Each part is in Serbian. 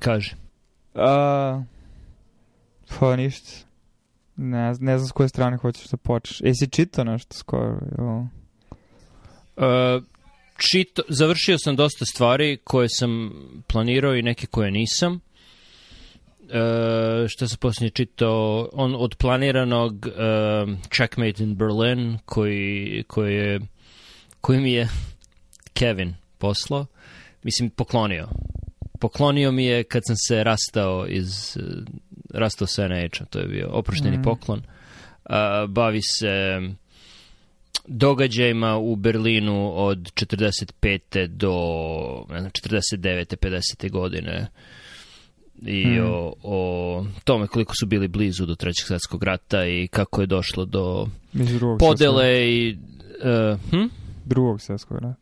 Kaže. A, pa ništa. Ne, ne znam s koje strane hoćeš da počneš. Jesi čitao nešto skoro? Jo. Uh, čito, završio sam dosta stvari koje sam planirao i neke koje nisam. Uh, što sam posljednje čitao, on od planiranog uh, Checkmate in Berlin, koji, koji, je, koji mi je Kevin poslao, mislim poklonio. Poklonio mi je kad sam se rastao iz rastao sa NH-a, to je bio oprošteni mm. poklon. Bavi se događajima u Berlinu od 45. do ne znam, 49. 50. godine i mm. o, o tome koliko su bili blizu do trećeg svjetskog rata i kako je došlo do podele i uh, hm? drugog svjetskog rata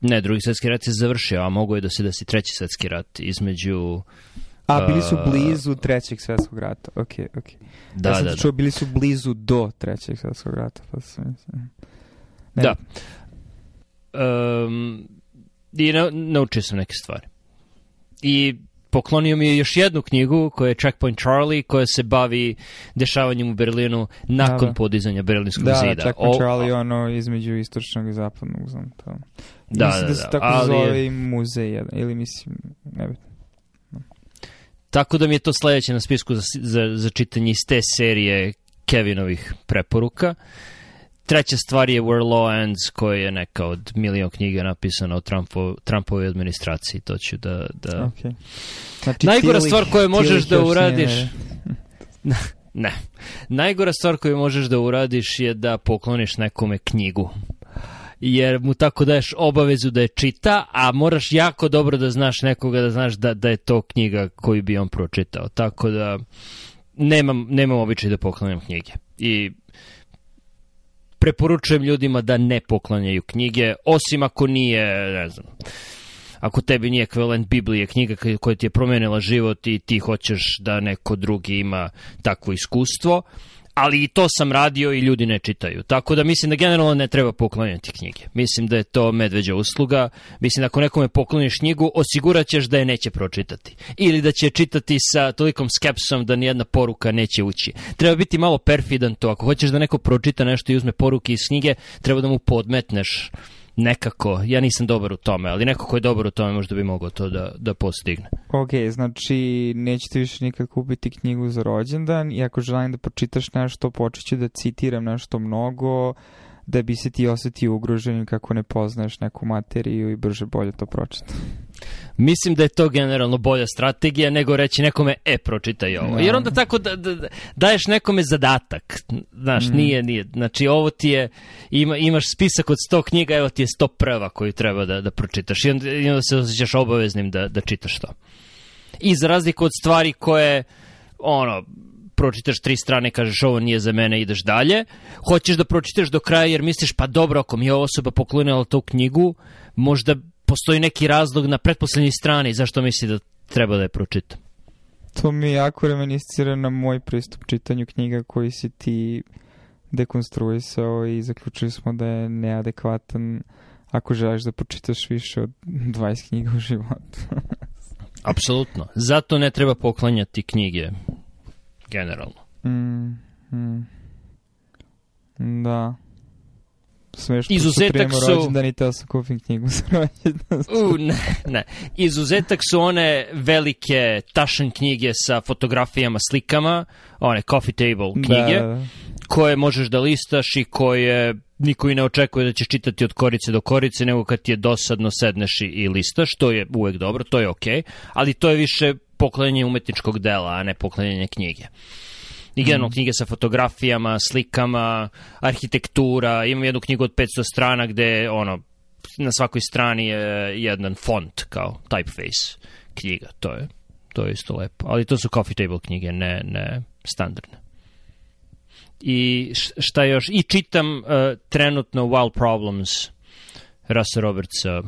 ne, drugi svjetski rat je završio, a mogo je da se desi treći svjetski rat između A, bili su blizu trećeg svjetskog rata. Ok, ok. Da, ja sam da, čuo, bili su blizu do trećeg svjetskog rata. Pa sam, ne. Da. Um, I na, naučio sam neke stvari. I poklonio mi je još jednu knjigu koja je Checkpoint Charlie koja se bavi dešavanjem u Berlinu nakon da, da. podizanja Berlinskog da, zida. Da, Checkpoint o, Charlie ono između istočnog i zapadnog znam to. Da, mislim da, da, se da, tako ali zove i muzej jedan, ili mislim, ne bi. Tako da mi je to sledeće na spisku za, za, za čitanje iz te serije Kevinovih preporuka. Treća stvar je Where Law Ends, koja je neka od milion knjiga napisana o Trumpo, Trumpovoj administraciji. To ću da... da... Okay. Znači, Najgora stvar koju možeš da uradiš... na- Ne. Najgora stvar koju možeš da uradiš je da pokloniš nekome knjigu. Jer mu tako daješ obavezu da je čita, a moraš jako dobro da znaš nekoga, da znaš da, da je to knjiga koju bi on pročitao. Tako da nemam, nemam običaj da poklanjam knjige. I preporučujem ljudima da ne poklanjaju knjige, osim ako nije, ne znam, ako tebi nije ekvivalent Biblije, knjiga koja ti je promenila život i ti hoćeš da neko drugi ima takvo iskustvo, ali i to sam radio i ljudi ne čitaju. Tako da mislim da generalno ne treba poklanjati knjige. Mislim da je to medveđa usluga. Mislim da ako nekome pokloniš knjigu, osigurat ćeš da je neće pročitati. Ili da će čitati sa tolikom skepsom da nijedna poruka neće ući. Treba biti malo perfidan to. Ako hoćeš da neko pročita nešto i uzme poruke iz knjige, treba da mu podmetneš nekako. Ja nisam dobar u tome, ali neko ko je dobar u tome možda bi mogao to da, da postigne. Ok, znači nećete više nikad kupiti knjigu za rođendan i ako želim da pročitaš nešto, počet ću da citiram nešto mnogo da bi se ti osetio ugroženim kako ne poznaješ neku materiju i brže bolje to pročita. Mislim da je to generalno bolja strategija nego reći nekome, e, pročitaj ovo. Da. Jer onda tako da, da, da- daješ nekome zadatak. Znaš, Mm. nije, nije. Znači, ovo ti je, ima, imaš spisak od 100 knjiga, evo ti je 100 prva koju treba da, da pročitaš. I onda, i onda se osjećaš obaveznim da, da čitaš to. I za razliku od stvari koje, ono, pročitaš tri strane, kažeš ovo nije za mene, ideš dalje. Hoćeš da pročitaš do kraja jer misliš pa dobro, ako mi je ova osoba poklonila tu knjigu, možda postoji neki razlog na pretposlednjoj strani zašto misli da treba da je pročitam. To mi jako reminiscira na moj pristup čitanju knjiga koji si ti dekonstruisao i zaključili smo da je neadekvatan ako želiš da pročitaš više od 20 knjiga u životu. Apsolutno. Zato ne treba poklanjati knjige generalno. Mm, mm. Da. Smešno Izuzetak su... rođendan i teo sam kupim knjigu za rođendan. U, ne, ne. Izuzetak su one velike tašan knjige sa fotografijama, slikama, one coffee table knjige, Da, da. koje možeš da listaš i koje niko i ne očekuje da ćeš čitati od korice do korice, nego kad ti je dosadno sedneš i, i listaš, to je uvek dobro, to je okej, ali to je više poklanjanje umetničkog dela, a ne poklanjanje knjige. I generalno knjige sa fotografijama, slikama, arhitektura, imam jednu knjigu od 500 strana gde ono, na svakoj strani je jedan font kao typeface knjiga, to je, to je isto lepo. Ali to su coffee table knjige, ne, ne standardne. I šta još? I čitam uh, trenutno Wild Problems Russa Robertsa,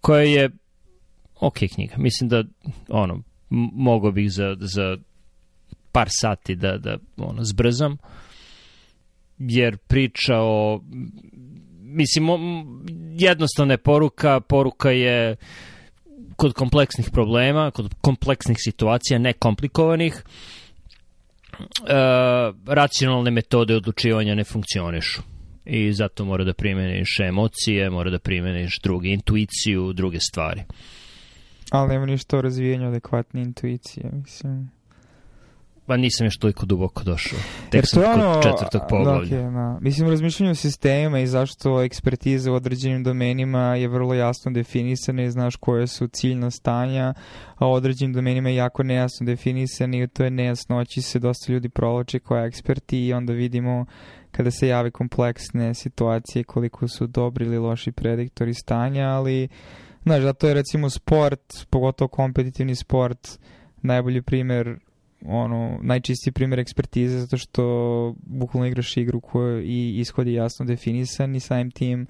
koja je ok knjiga. Mislim da ono, mogao bih za, za par sati da, da ono, zbrzam, jer priča o mislim, jednostavna je poruka, poruka je kod kompleksnih problema, kod kompleksnih situacija, ne komplikovanih, e, racionalne metode odlučivanja ne funkcionišu. I zato mora da primeniš emocije, mora da primeniš druge, intuiciju, druge stvari. Ali nema ništa o razvijenju adekvatne intuicije, mislim. Pa nisam još toliko duboko došao. Tek sam kod ono, četvrtog poglavlja. Okay, da. Mislim, u razmišljanju sistema i zašto ekspertiza u određenim domenima je vrlo jasno definisana i znaš koje su ciljna stanja, a u određenim domenima je jako nejasno definisani i to je nejasnoći se dosta ljudi provlače koja eksperti i onda vidimo kada se jave kompleksne situacije koliko su dobri ili loši prediktori stanja, ali znaš, zato je recimo sport, pogotovo kompetitivni sport, najbolji primer ono, najčistiji primjer ekspertize zato što bukvalno igraš igru koja i ishod je jasno definisan i samim tim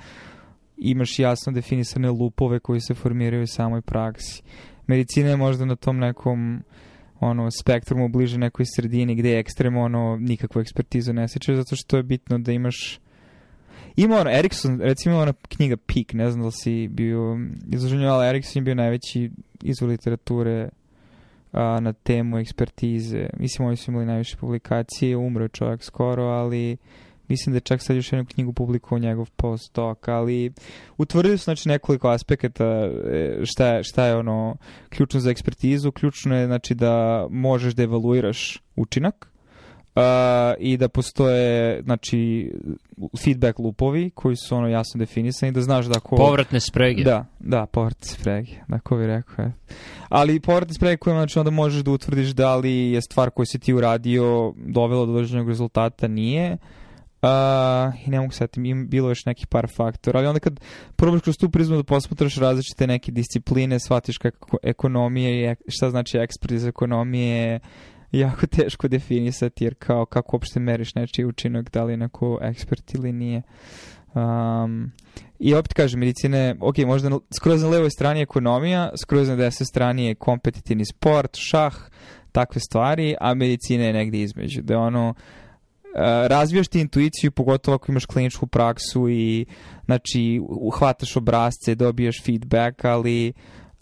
imaš jasno definisane lupove koji se formiraju u samoj praksi. Medicina je možda na tom nekom ono, spektrumu bliže nekoj sredini gde je ekstremno ono, nikakvu ekspertizu ne seče zato što je bitno da imaš Ima ono, Erikson, recimo ona knjiga Peak, ne znam da li si bio izloženio, ali Erikson je bio najveći izvor literature a, na temu ekspertize. Mislim, oni su imali najviše publikacije, umro je čovjek skoro, ali mislim da je čak sad još jednu knjigu publikovao njegov post-doc, ali utvrdili su znači nekoliko aspekata e, šta šta je ono ključno za ekspertizu. Ključno je znači da možeš da evaluiraš učinak, Uh, i da postoje znači feedback loopovi koji su ono jasno definisani da znaš da ko povratne sprege da da povratne sprege da ko bi rekao je. ali povratne sprege koje znači onda možeš da utvrdiš da li je stvar koju si ti uradio dovela do određenog rezultata nije Uh, i ne mogu setim, im bilo još nekih par faktora, ali onda kad probaš kroz tu prizmu da posmatraš različite neke discipline, shvatiš kako ekonomije, šta znači ekspert iz ekonomije, jako teško definisati jer kao kako uopšte meriš nečiji učinak, da li je neko ekspert ili nije. Um, I opet kažem, medicine, ok, možda skroz na levoj strani je ekonomija, skroz na desnoj strani je kompetitivni sport, šah, takve stvari, a medicina je negde između. Da je ono, Uh, razvijaš ti intuiciju, pogotovo ako imaš kliničku praksu i znači uhvataš obrazce, dobijaš feedback, ali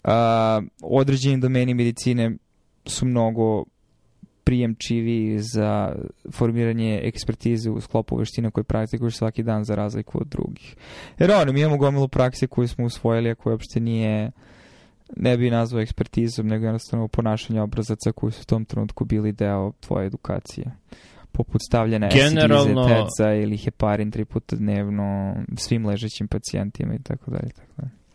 uh, određeni domeni medicine su mnogo prijemčivi za formiranje ekspertize u sklopu veština koje praktikuješ svaki dan za razliku od drugih. Jer ono, mi imamo gomilu prakse koju smo usvojili, a koja uopšte nije ne bi nazvao ekspertizom, nego jednostavno ponašanje obrazaca koji su u tom trenutku bili deo tvoje edukacije poput stavljanja Generalno... teca ili heparin tri puta dnevno svim ležećim pacijentima i tako dalje. Tako dalje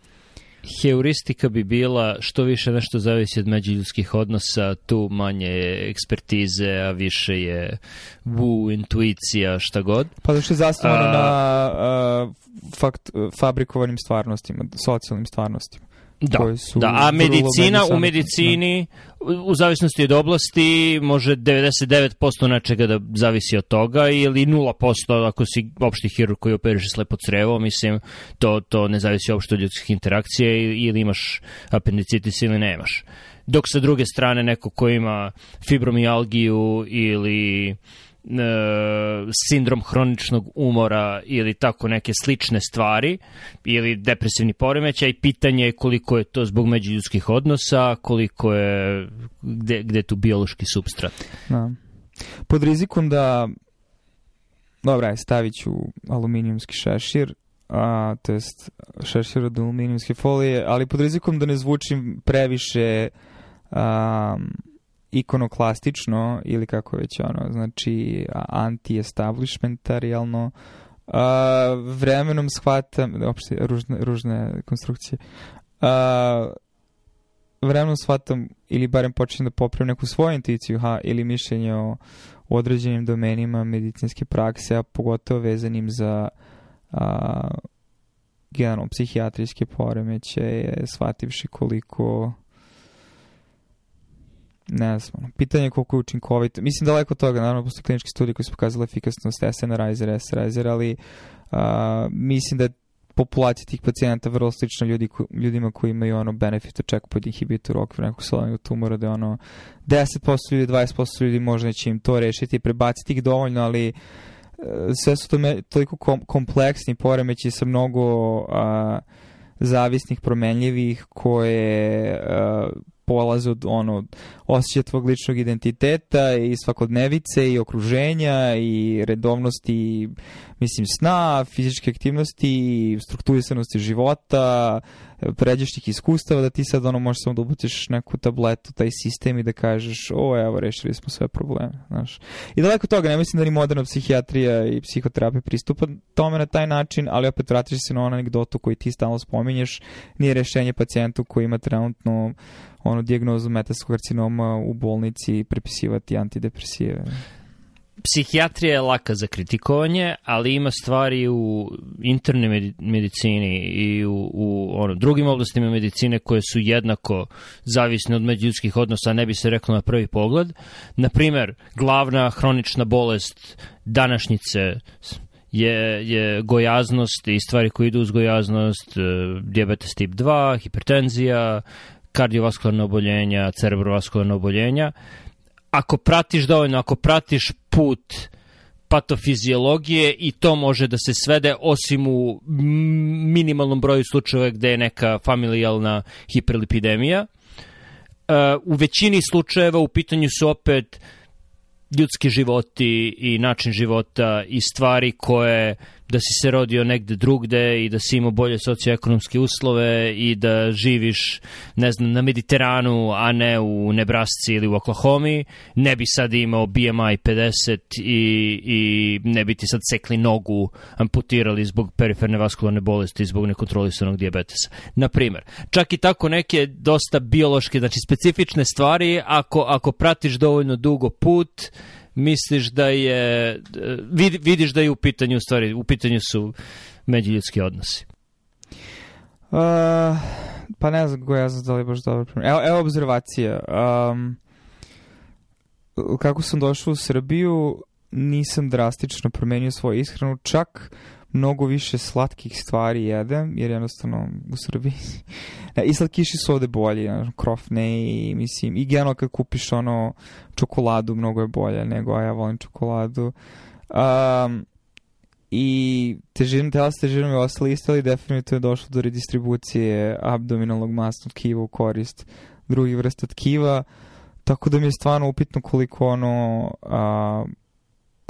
heuristika bi bila što više nešto zavisi od međuljudskih odnosa, tu manje je ekspertize, a više je vu, intuicija, šta god. Pa što je zasnovano na a, fakt, fabrikovanim stvarnostima, socijalnim stvarnostima. Da, da, a medicina u medicini, da. u zavisnosti od oblasti, može 99% nečega da zavisi od toga ili 0% ako si opšti hirurg koji operiše slepo crevo, mislim, to, to ne zavisi uopšte od ljudskih interakcija ili imaš apendicitis ili nemaš. Dok sa druge strane neko ko ima fibromijalgiju ili sindrom hroničnog umora ili tako neke slične stvari ili depresivni poremećaj, pitanje je koliko je to zbog međuljudskih odnosa, koliko je, gde, gde je tu biološki substrat. Da. Pod rizikom da dobra, stavit ću aluminijumski šešir, a, to jest šešir od aluminijumske folije, ali pod rizikom da ne zvučim previše a, ikonoklastično ili kako već ono, znači anti-establishmentarijalno, uh, vremenom shvatam, opšte ružne, ružne konstrukcije, uh, vremenom shvatam ili barem počnem da popravim neku svoju intuiciju ha, ili mišljenje o, o određenim domenima medicinske prakse, a pogotovo vezanim za a, generalno psihijatrijske poremeće, shvativši koliko ne znam, pitanje je koliko je učinkovito. Mislim daleko od toga, naravno, postoje klinički studije koji su pokazali efikasnost SNRizer, SRizer, ali uh, mislim da je populacija tih pacijenata vrlo slična ljudi, ko, ljudima koji imaju ono benefit od checkpoint inhibitor u okviru nekog solenog tumora, da je ono 10% ljudi, 20% ljudi možda neće im to rešiti i prebaciti ih dovoljno, ali sve su to me, toliko kom, kompleksni poremeći sa mnogo uh, zavisnih, promenljivih, koje uh, polaze od ono, osjećaja tvog ličnog identiteta i svakodnevice i okruženja i redovnosti mislim sna, fizičke aktivnosti, strukturisanosti života, pređašnjih iskustava da ti sad ono možeš samo da upućeš neku tabletu, taj sistem i da kažeš o evo rešili smo sve probleme. Znaš. I daleko toga, ne mislim da ni moderna psihijatrija i psihoterapija pristupa tome na taj način, ali opet vratiš se na onu anegdotu koju ti stalno spominješ, nije rešenje pacijentu koji ima trenutno ono dijagnozu metaskog karcinoma u bolnici prepisivati antidepresive psihijatrija je laka za kritikovanje, ali ima stvari u internoj medicini i u, u ono, drugim oblastima medicine koje su jednako zavisne od međuljudskih odnosa, ne bi se reklo na prvi pogled. Naprimer, glavna hronična bolest današnjice je, je gojaznost i stvari koje idu uz gojaznost, e, diabetes tip 2, hipertenzija, kardiovaskularne oboljenja, cerebrovaskularne oboljenja ako pratiš dovoljno, ako pratiš put patofiziologije i to može da se svede osim u minimalnom broju slučajeva gde je neka familijalna hiperlipidemija. Uh, u većini slučajeva u pitanju su opet ljudski životi i način života i stvari koje da si se rodio negde drugde i da si imao bolje socioekonomske uslove i da živiš, ne znam, na Mediteranu, a ne u Nebrasci ili u Oklahoma, ne bi sad imao BMI 50 i, i ne bi ti sad sekli nogu, amputirali zbog periferne vaskularne bolesti, zbog nekontrolisanog diabetesa. Naprimer, čak i tako neke dosta biološke, znači specifične stvari, ako, ako pratiš dovoljno dugo put, misliš da je vid, vidiš da je u pitanju stvari, u pitanju su međuljudski odnosi? Uh, pa ne znam kako ja znam da li baš dobro primjer. Evo, evo observacija. Um, kako sam došao u Srbiju, nisam drastično promenio svoju ishranu, čak mnogo više slatkih stvari jedem, jer jednostavno u Srbiji i slatkiši su ovde bolji, krofne i mislim, i generalno kad kupiš ono čokoladu, mnogo je bolje nego, a ja volim čokoladu. Um, i težinom tela s težinom je ostali isto, ali definitivno je došlo do redistribucije abdominalnog masnog kiva u korist drugih vrsta tkiva, tako da mi je stvarno upitno koliko ono a,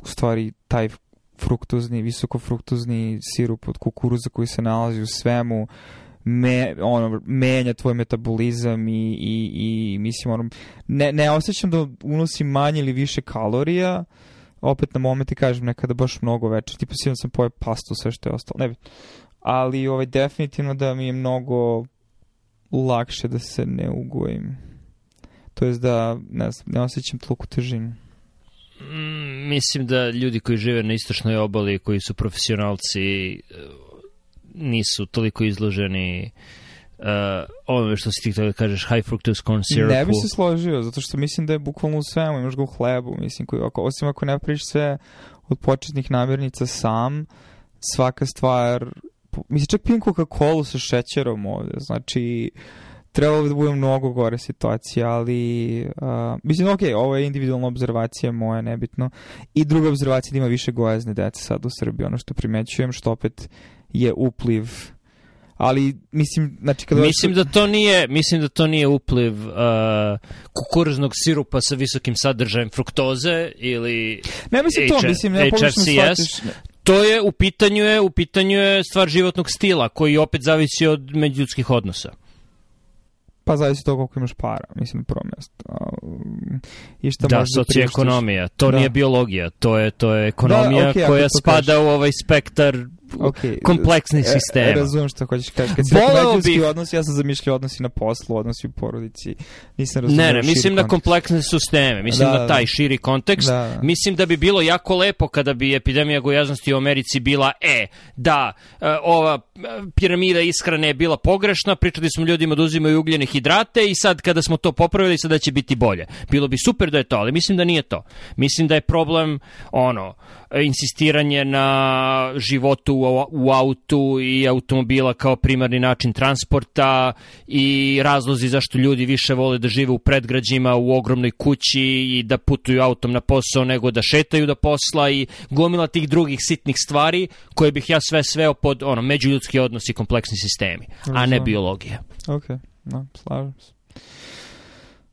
u stvari taj fruktozni, visokofruktozni sirup od kukuruza koji se nalazi u svemu, me, ono, menja tvoj metabolizam i, i, i mislim, ono, ne, ne osjećam da unosim manje ili više kalorija, opet na momente kažem nekada baš mnogo veće, tipa svijem sam poje pastu, sve što je ostalo, ne bi. Ali ovaj, definitivno da mi je mnogo lakše da se ne ugojim. To jest da ne, znam, ne osjećam toliku težinu. Mm, mislim da ljudi koji žive na istočnoj obali, koji su profesionalci, nisu toliko izloženi uh, ovome što si ti htio da kažeš high fructose corn syrup. Ne bi se složio, zato što mislim da je bukvalno u svemu, imaš ga u hlebu, mislim, koji, ako, osim ako ne priš sve od početnih namirnica sam, svaka stvar, mislim, čak pijem Coca-Cola sa šećerom ovde, znači, trebalo bi da bude mnogo gore situacija, ali uh, mislim, ok, ovo je individualna observacija moja, nebitno. I druga observacija da ima više gojazne dece sad u Srbiji, ono što primećujem, što opet je upliv. Ali mislim znači kada mislim da to nije mislim da to nije upliv uh, kukuruznog sirupa sa visokim sadržajem fruktoze ili ne mislim to mislim ne HFCS to je u pitanju je u pitanju je stvar životnog stila koji opet zavisi od međuljudskih odnosa Pa zavisi to koliko imaš para, mislim, na prvo mjesto. I šta da, socioekonomija, to da. nije biologija, to je, to je ekonomija da, okay, koja spada kažeš. u ovaj spektar okay. kompleksnih e, sistema. E, razumem što hoćeš kažeš. Kad si rekao bi... odnos, ja sam zamišljao odnosi na poslu, odnosi u porodici. Nisam razumio Ne, ne, mislim na kompleksne sisteme, mislim da, na taj širi kontekst. Da. Mislim da bi bilo jako lepo kada bi epidemija gojaznosti u Americi bila, e, da, e, ova piramida ishrane je bila pogrešna, pričali smo ljudima da uzimaju ugljene hidrate i sad kada smo to popravili, sada će biti bolje. Bilo bi super da je to, ali mislim da nije to. Mislim da je problem, ono, insistiranje na životu u, u autu i automobila kao primarni način transporta i razlozi zašto ljudi više vole da žive u predgrađima, u ogromnoj kući i da putuju autom na posao nego da šetaju do posla i gomila tih drugih sitnih stvari koje bih ja sve sveo pod ono, međuljudski odnos i kompleksni sistemi, a ne biologija. Ok, no, slažem se.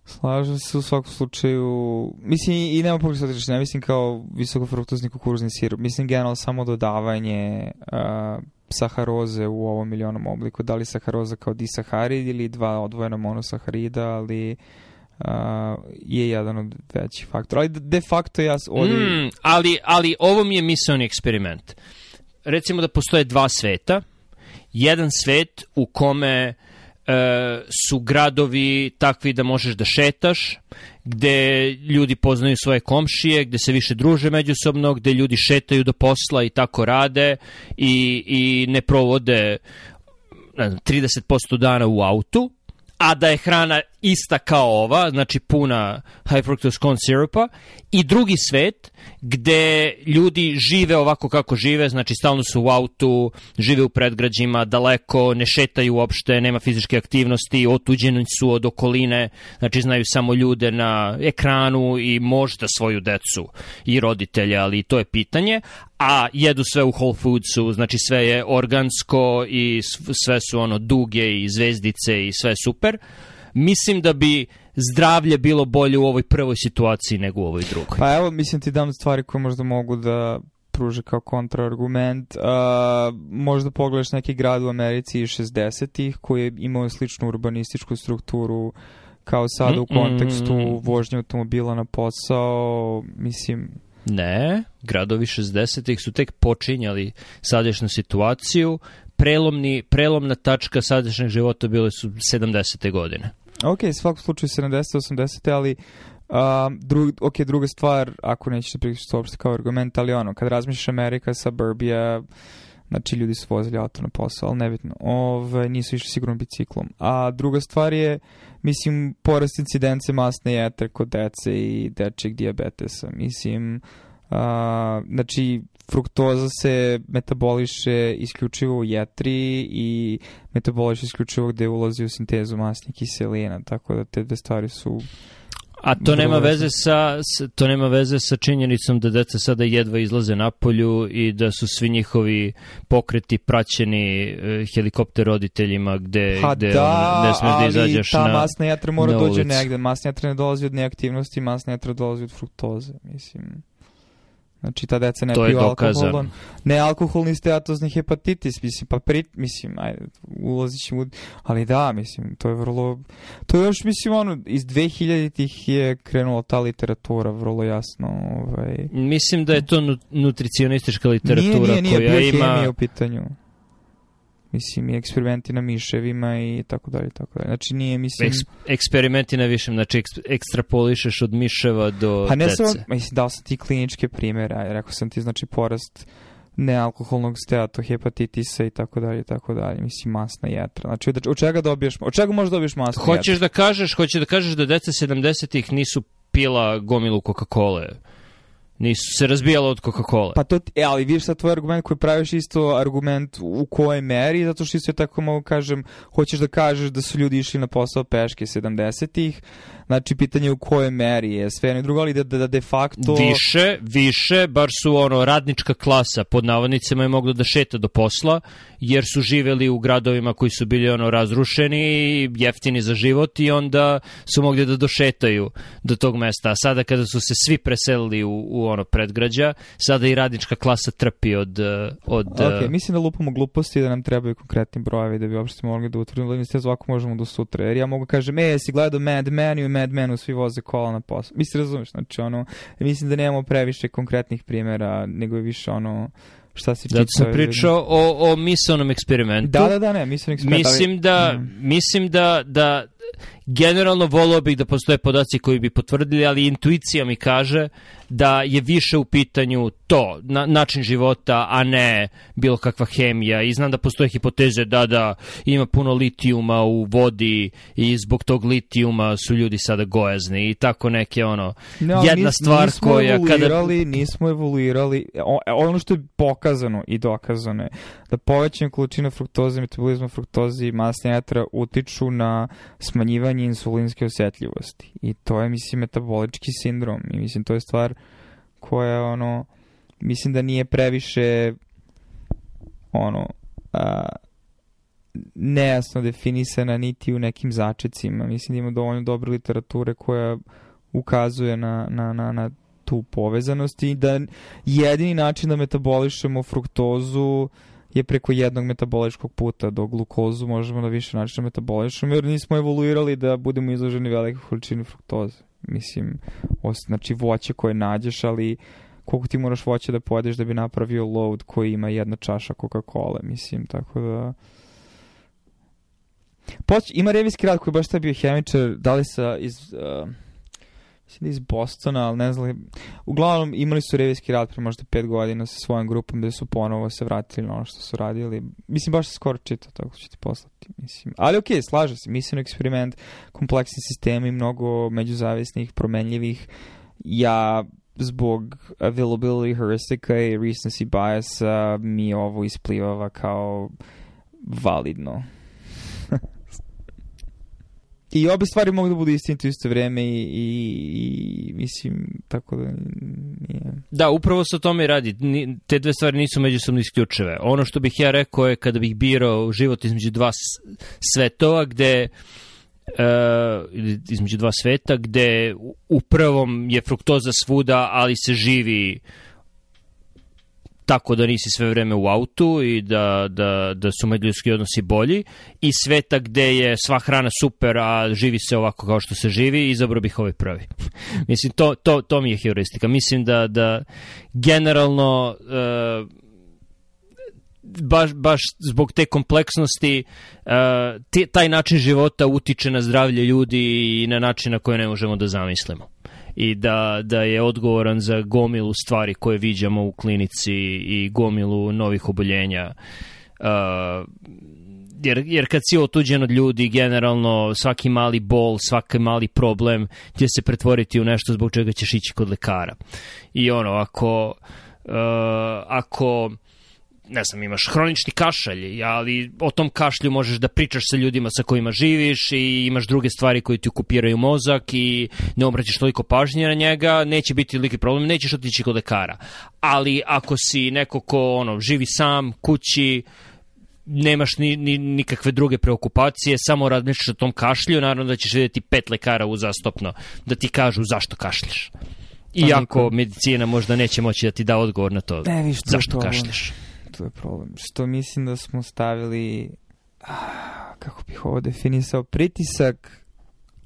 Slažem se u svakom slučaju. Mislim, i nema pogrešno da ne mislim kao visokofruktozni kukuruzni sirup. Mislim, generalno samo dodavanje uh, saharoze u ovom milionom obliku. Da li saharoza kao disaharid ili dva odvojena monosaharida, ali uh, je jedan od većih faktora. Ali de facto ja ovdje... Mm, ali, ali ovo mi je misleni eksperiment. Recimo da postoje dva sveta. Jedan svet u kome e, su gradovi takvi da možeš da šetaš, gde ljudi poznaju svoje komšije, gde se više druže međusobno, gde ljudi šetaju do posla i tako rade i, i ne provode ne znam, 30% dana u autu, a da je hrana ista kao ova, znači puna high fructose corn sirupa, i drugi svet gde ljudi žive ovako kako žive, znači stalno su u autu, žive u predgrađima, daleko, ne šetaju uopšte, nema fizičke aktivnosti, otuđeni su od okoline, znači znaju samo ljude na ekranu i možda svoju decu i roditelje, ali to je pitanje, a jedu sve u Whole Foodsu, znači sve je organsko i sve su ono duge i zvezdice i sve super. Mislim da bi zdravlje bilo bolje u ovoj prvoj situaciji nego u ovoj drugoj. Pa evo, mislim ti dam stvari koje možda mogu da pruže kao kontraargument. Uh, možda pogledaš neki grad u Americi iz 60-ih koji je imao sličnu urbanističku strukturu kao sad u kontekstu mm -mm. vožnje automobila na posao, mislim... Ne, gradovi 60-ih su tek počinjali sadašnju situaciju, prelomni, prelomna tačka sadašnjeg života bile su 70. godine. Ok, svakom slučaju 70. 80. ali Um, drug, ok, druga stvar, ako nećeš da prihvaćaš uopšte kao argument, ali ono, kad razmišljaš Amerika, suburbia, znači ljudi su vozili auto na posao, ali nebitno, Ove, nisu išli sigurno biciklom. A druga stvar je, mislim, porast incidence masne jetre kod dece i dečeg diabetesa. Mislim, uh, znači, fruktoza se metaboliše isključivo u jetri i metaboliše isključivo gde ulazi u sintezu masnih kiselina, tako da te dve stvari su A to nema veze sa to nema veze sa činjenicom da deca sada jedva izlaze na polju i da su svi njihovi pokreti praćeni e, helikopter roditeljima gde pa gde da, on, ne smeš da izađeš ta na masna jetra mora dođe negde. Masna jetra ne dolazi od neaktivnosti, masna jetra dolazi od fruktoze, mislim. Znači, ta deca ne to piju alkohol. Ne alkoholni steatozni hepatitis, mislim, pa prit, mislim, ajde, ulazit ćemo, ali da, mislim, to je vrlo, to je još, mislim, ono, iz 2000-ih je krenula ta literatura, vrlo jasno, ovaj... Mislim da je to nutricionistička literatura nije, nije, nije, koja ima... u pitanju. Mislim, i eksperimenti na miševima i tako dalje, tako dalje. Znači, nije, mislim... Eks, eksperimenti na višem, znači eks, ekstrapolišeš od miševa do Pa ne dece. samo, mislim, dao sam ti kliničke primjere, rekao sam ti, znači, porast nealkoholnog steatohepatitisa i tako dalje, tako dalje. Mislim, masna jetra. Znači, od, od čega dobiješ, od čega možeš dobiješ masnu Hoćeš jetra? da kažeš, hoćeš da kažeš da deca 70-ih nisu pila gomilu Coca-Cola Nisu se razbijala od Coca-Cola. Pa to, e, ali vidiš sad tvoj argument koji praviš isto argument u kojoj meri, zato što isto tako mogu kažem, hoćeš da kažeš da su ljudi išli na posao peške 70-ih, Znači, pitanje u kojoj meri je sve jedno i drugo, ali da, da, da de facto... Više, više, bar su ono radnička klasa pod navodnicima je mogla da šeta do posla, jer su živeli u gradovima koji su bili ono razrušeni, jeftini za život i onda su mogli da došetaju do tog mesta. A sada kada su se svi preselili u, u ono predgrađa, sada i radnička klasa trpi od... od ok, mislim da lupamo gluposti da nam trebaju konkretni brojevi da bi uopšte mogli da utvrdimo, da ovako možemo do sutra. Jer ja mogu kažem, e, jesi gledao Mad Men i Mad Menu svi voze kola na posao. Mislim, razumeš, znači ono, mislim da nemamo previše konkretnih primjera, nego je više ono, šta si čitao? Da sam pričao o, o misalnom eksperimentu. Da, da, da, ne, misalnom eksperimentu. Mislim da, mm. mislim da, da generalno volio bih da postoje podaci koji bi potvrdili, ali intuicija mi kaže da je više u pitanju to, na, način života, a ne bilo kakva hemija. I znam da postoje hipoteze da da ima puno litijuma u vodi i zbog tog litijuma su ljudi sada gojazni i tako neke ono Ne, jedna nis- stvar nismo koja kada evoluirali, nismo evoluirali. E, ono što je pokazano i dokazano je da povećanje količine fruktoze, metabolizma fruktoze i masne jetra utiču na smanjivanje insulinske osjetljivosti. I to je, mislim, metabolički sindrom. I mislim, to je stvar koja, ono, mislim da nije previše ono, a, nejasno definisana niti u nekim začecima. Mislim da ima dovoljno dobre literature koja ukazuje na, na, na, na tu povezanost i da jedini način da metabolišemo fruktozu je preko jednog metaboličkog puta, do glukozu možemo na više načina metabolišemo, jer nismo evoluirali da budemo izloženi velikoj količini fruktoze. Mislim, os, znači voće koje nađeš, ali koliko ti moraš voće da pojedeš da bi napravio load koji ima jedna čaša Coca-Cola, mislim, tako da... Poć, ima revijski rad koji baš taj bio hemičar, da li sa iz... Uh, mislim da iz Bostona, ali ne znam. Uglavnom imali su revijski rad pre možda pet godina sa svojom grupom gde su ponovo se vratili na ono što su radili. Mislim, baš se skoro čitao, tako ću ti poslati. Mislim. Ali okej, okay, slaže se. Mislim, eksperiment, kompleksni sistemi, mnogo međuzavisnih, promenljivih. Ja zbog availability heuristika i recency biasa mi ovo isplivava kao validno. I obe stvari mogu da budu istinite u isto vreme i, i, i mislim, tako da nije... Da, upravo se o tome i radi. Te dve stvari nisu međusobno isključive. Ono što bih ja rekao je kada bih birao život između dva svetova gde ili između dva sveta gde u- u prvom je fruktoza svuda, ali se živi tako da nisi sve vreme u autu i da, da, da su međuljudski odnosi bolji i sveta gde je sva hrana super, a živi se ovako kao što se živi, izabrao bih ovaj prvi. Mislim, to, to, to mi je heuristika. Mislim da, da generalno e, baš, baš zbog te kompleksnosti te, taj način života utiče na zdravlje ljudi i na način na koje ne možemo da zamislimo i da, da je odgovoran za gomilu stvari koje viđamo u klinici i gomilu novih oboljenja. Uh, jer, jer kad si otuđen od ljudi, generalno svaki mali bol, svaki mali problem će se pretvoriti u nešto zbog čega ćeš ići kod lekara. I ono, ako, uh, ako ne znam, imaš hronični kašalj, ali o tom kašlju možeš da pričaš sa ljudima sa kojima živiš i imaš druge stvari koje ti okupiraju mozak i ne obraćaš toliko pažnje na njega, neće biti veliki problem, nećeš otići kod lekara. Ali ako si neko ko ono, živi sam, kući, nemaš ni, ni, nikakve druge preokupacije, samo razmišljaš o tom kašlju, naravno da ćeš vidjeti pet lekara uzastopno da ti kažu zašto kašljaš. Iako medicina možda neće moći da ti da odgovor na to. Zašto kašljaš? To je problem. Što mislim da smo stavili, ah, kako bih ovo definisao, pritisak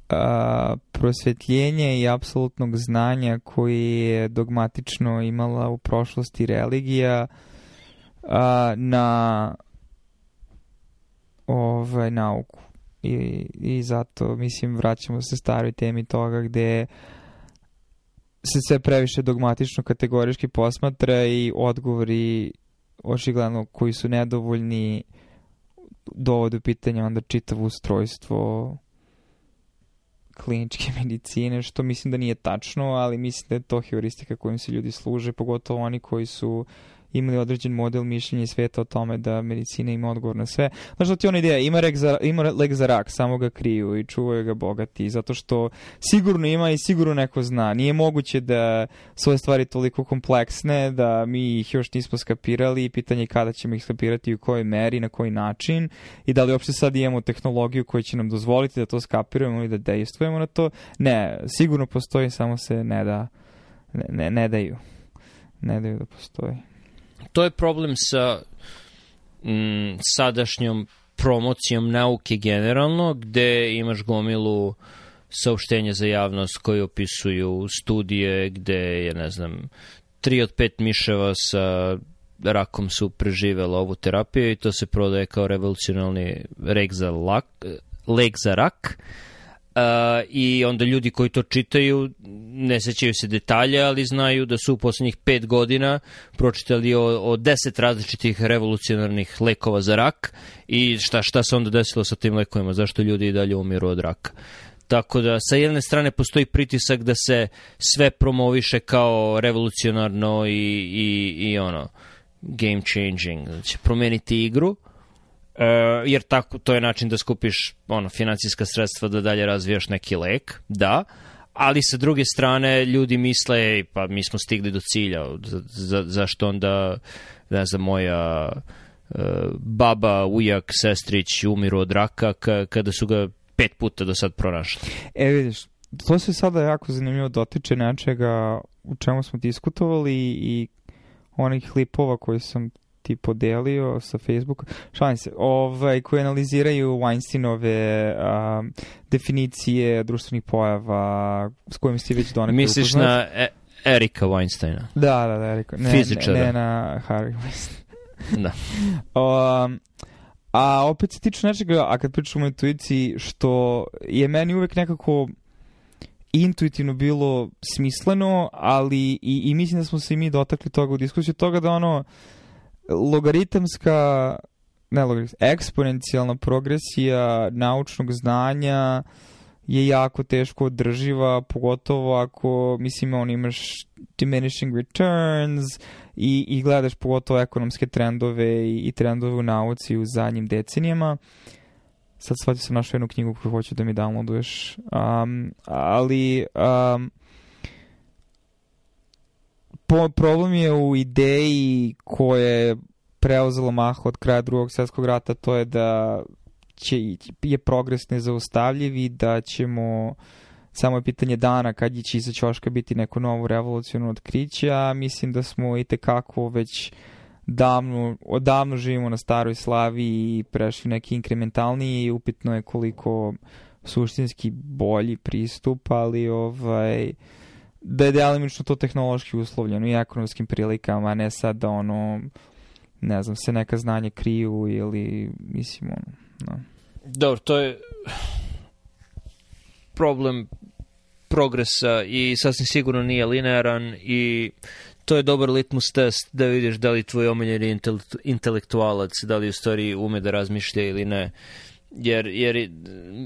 a, prosvetljenja i apsolutnog znanja koji je dogmatično imala u prošlosti religija a, na ovaj, nauku. I, I zato, mislim, vraćamo se staroj temi toga gde se sve previše dogmatično kategorički posmatra i odgovori očigledno koji su nedovoljni dovode u pitanje onda čitavo ustrojstvo kliničke medicine, što mislim da nije tačno, ali mislim da je to heuristika kojim se ljudi služe, pogotovo oni koji su imali određen model mišljenja i sveta o tome da medicina ima odgovor na sve. Znaš da ti ona ideja, ima, rek za, ima lek za rak, samo ga kriju i čuvaju ga bogati, zato što sigurno ima i sigurno neko zna. Nije moguće da su ove stvari toliko kompleksne da mi ih još nismo skapirali i pitanje je kada ćemo ih skapirati i u kojoj meri, na koji način i da li uopšte sad imamo tehnologiju koja će nam dozvoliti da to skapiramo ili da dejstvujemo na to. Ne, sigurno postoji, samo se ne da ne, ne, ne daju. Ne daju da postoji. To je problem sa mm, sadašnjom promocijom nauke generalno, gde imaš gomilu saopštenja za javnost koji opisuju studije gde je, ne znam, tri od pet miševa sa rakom su preživela ovu terapiju i to se prodaje kao revolucionalni rek za lak, lek za rak. Uh, I onda ljudi koji to čitaju ne sećaju se detalja, ali znaju da su u poslednjih pet godina pročitali o, o deset različitih revolucionarnih lekova za rak i šta, šta se onda desilo sa tim lekovima, zašto ljudi i dalje umiru od raka. Tako da sa jedne strane postoji pritisak da se sve promoviše kao revolucionarno i, i, i ono game changing, da će promeniti igru, e, jer tako, to je način da skupiš ono, financijska sredstva da dalje razvijaš neki lek, da, ali sa druge strane ljudi misle pa mi smo stigli do cilja, za, za, zašto onda ne znam, moja e, baba, ujak, sestrić umiru od raka kada su ga pet puta do sad pronašli. E vidiš, to se sada jako zanimljivo dotiče nečega u čemu smo diskutovali i onih klipova koji sam ti podelio sa Facebooka, šalim se, ovaj, koji analiziraju Weinsteinove a, definicije društvenih pojava s kojim si već donekle Misliš upoznat. na e Erika Weinsteina? Da, da, da, Erika. Ne, Fizičara. Ne, ne na Harry Weinstein. Da. Um, a opet se tiče nečega, a kad pričamo o intuiciji, što je meni uvek nekako intuitivno bilo smisleno, ali i, i mislim da smo se i mi dotakli toga u diskusiju, toga da ono logaritamska ne logaritamska, eksponencijalna progresija naučnog znanja je jako teško održiva, pogotovo ako, mislim, on imaš diminishing returns i, i gledaš pogotovo ekonomske trendove i, i trendove u nauci u zadnjim decenijama. Sad shvatio sam našao jednu knjigu koju hoću da mi downloaduješ. Um, ali um, po, problem je u ideji koja je preuzela maha od kraja drugog svjetskog rata, to je da će, je progres nezaustavljiv i da ćemo samo je pitanje dana kad će iza ćoška biti neko novo revolucionarno otkriće, a mislim da smo i tekako već davno, odavno živimo na staroj slavi i prešli neki inkrementalniji i upitno je koliko suštinski bolji pristup, ali ovaj, da je delimično to tehnološki uslovljeno i ekonomskim prilikama, a ne sad da ono, ne znam, se neka znanja kriju ili, mislim, ono, no. Dobro, to je problem progresa i sasvim sigurno nije linearan i to je dobar litmus test da vidiš da li tvoj omiljeni intelektualac, da li u stvari ume da razmišlja ili ne. Jer, jer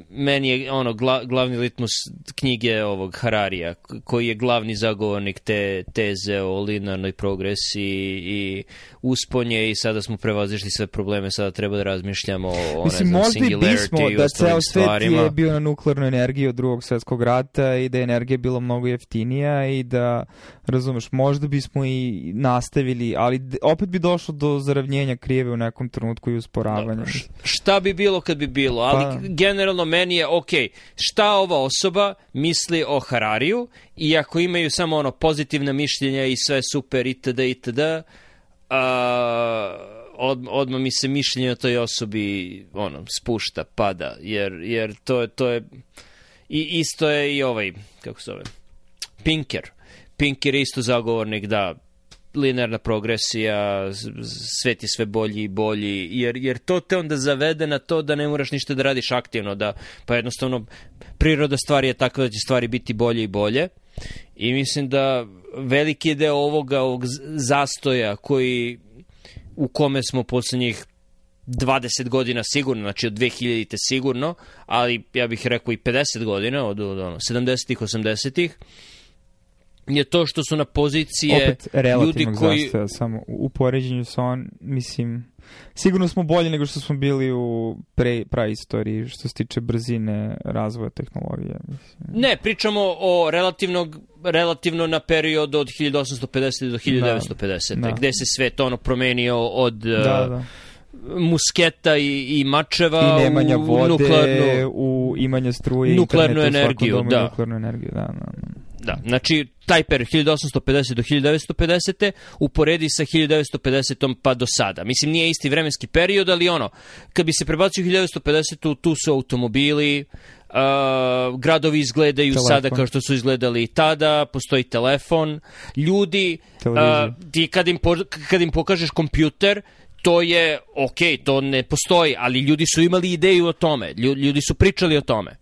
meni je ono gla, glavni litmus knjige ovog Hararija, koji je glavni zagovornik te teze o linearnoj progresiji i usponje i sada smo prevazišli sve probleme, sada treba da razmišljamo o Mislim, ne znam, možda i bismo i da ceo svet stvarima. je bio na nuklearnu energiju od drugog svetskog rata i da je energija bila mnogo jeftinija i da, razumeš, možda bismo i nastavili, ali opet bi došlo do zaravnjenja krijeve u nekom trenutku i usporavanja. Dobro, šta bi bilo kad bi bilo, ali Pa- generalno meni je ok, šta ova osoba misli o Harariju i ako imaju samo ono pozitivna mišljenja i sve super itd. itd. A, od, odmah mi se mišljenje o toj osobi ono, spušta, pada, jer, jer to, je- to je i isto je i ovaj, kako se zove, Pinker. Pinker je isto zagovornik da linearna progresija, svet je sve bolji i bolji, jer, jer to te onda zavede na to da ne moraš ništa da radiš aktivno, da, pa jednostavno priroda stvari je takva da će stvari biti bolje i bolje. I mislim da veliki deo ovoga, ovog zastoja koji u kome smo poslednjih 20 godina sigurno, znači od 2000-te sigurno, ali ja bih rekao i 50 godina, od, od ono, 70-ih, 80-ih, je to što su na pozicije Opet ljudi koji... zastoja, samo u poređenju sa on, mislim, sigurno smo bolji nego što smo bili u pre, praistoriji što se tiče brzine razvoja tehnologije. Mislim. Ne, pričamo o relativnog, relativno na period od 1850 do 1950. Da. gde se svet ono promenio od Da, da, da. musketa i, i mačeva I nemanja u vode, nuklearnu... u imanja struje, nuklearnu interneta energiju, da. Nuklearnu energiju, da, da, da. Da, znači taj period 1850 do 1950. uporedi sa 1950 pa do sada. Mislim, nije isti vremenski period, ali ono, kad bi se prebacio u 1950 tu su automobili, uh, gradovi izgledaju Telefon. sada kao što su izgledali i tada, postoji telefon, ljudi, Televizija. uh, ti kad im, po, kad im pokažeš kompjuter, to je, ok, to ne postoji, ali ljudi su imali ideju o tome, ljudi su pričali o tome.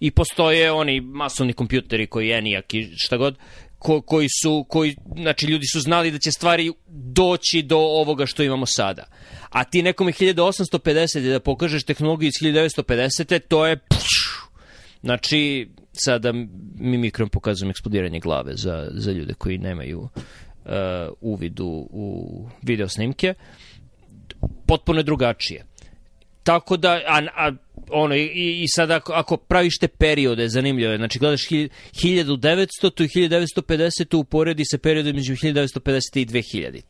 I postoje oni masovni kompjuteri koji ENIAC i šta god, ko, koji su, koji, znači ljudi su znali da će stvari doći do ovoga što imamo sada. A ti nekome 1850 da pokažeš tehnologiju iz 1950. to je pš, znači sada mi mikrom pokazujem eksplodiranje glave za, za ljude koji nemaju uh, uvid u, u video snimke. Potpuno je drugačije. Tako da, a, a ono, i, i sad ako, ako praviš te periode, zanimljivo je, znači gledaš 1900 tu i 1950 uporedi se periode među 1950 i 2000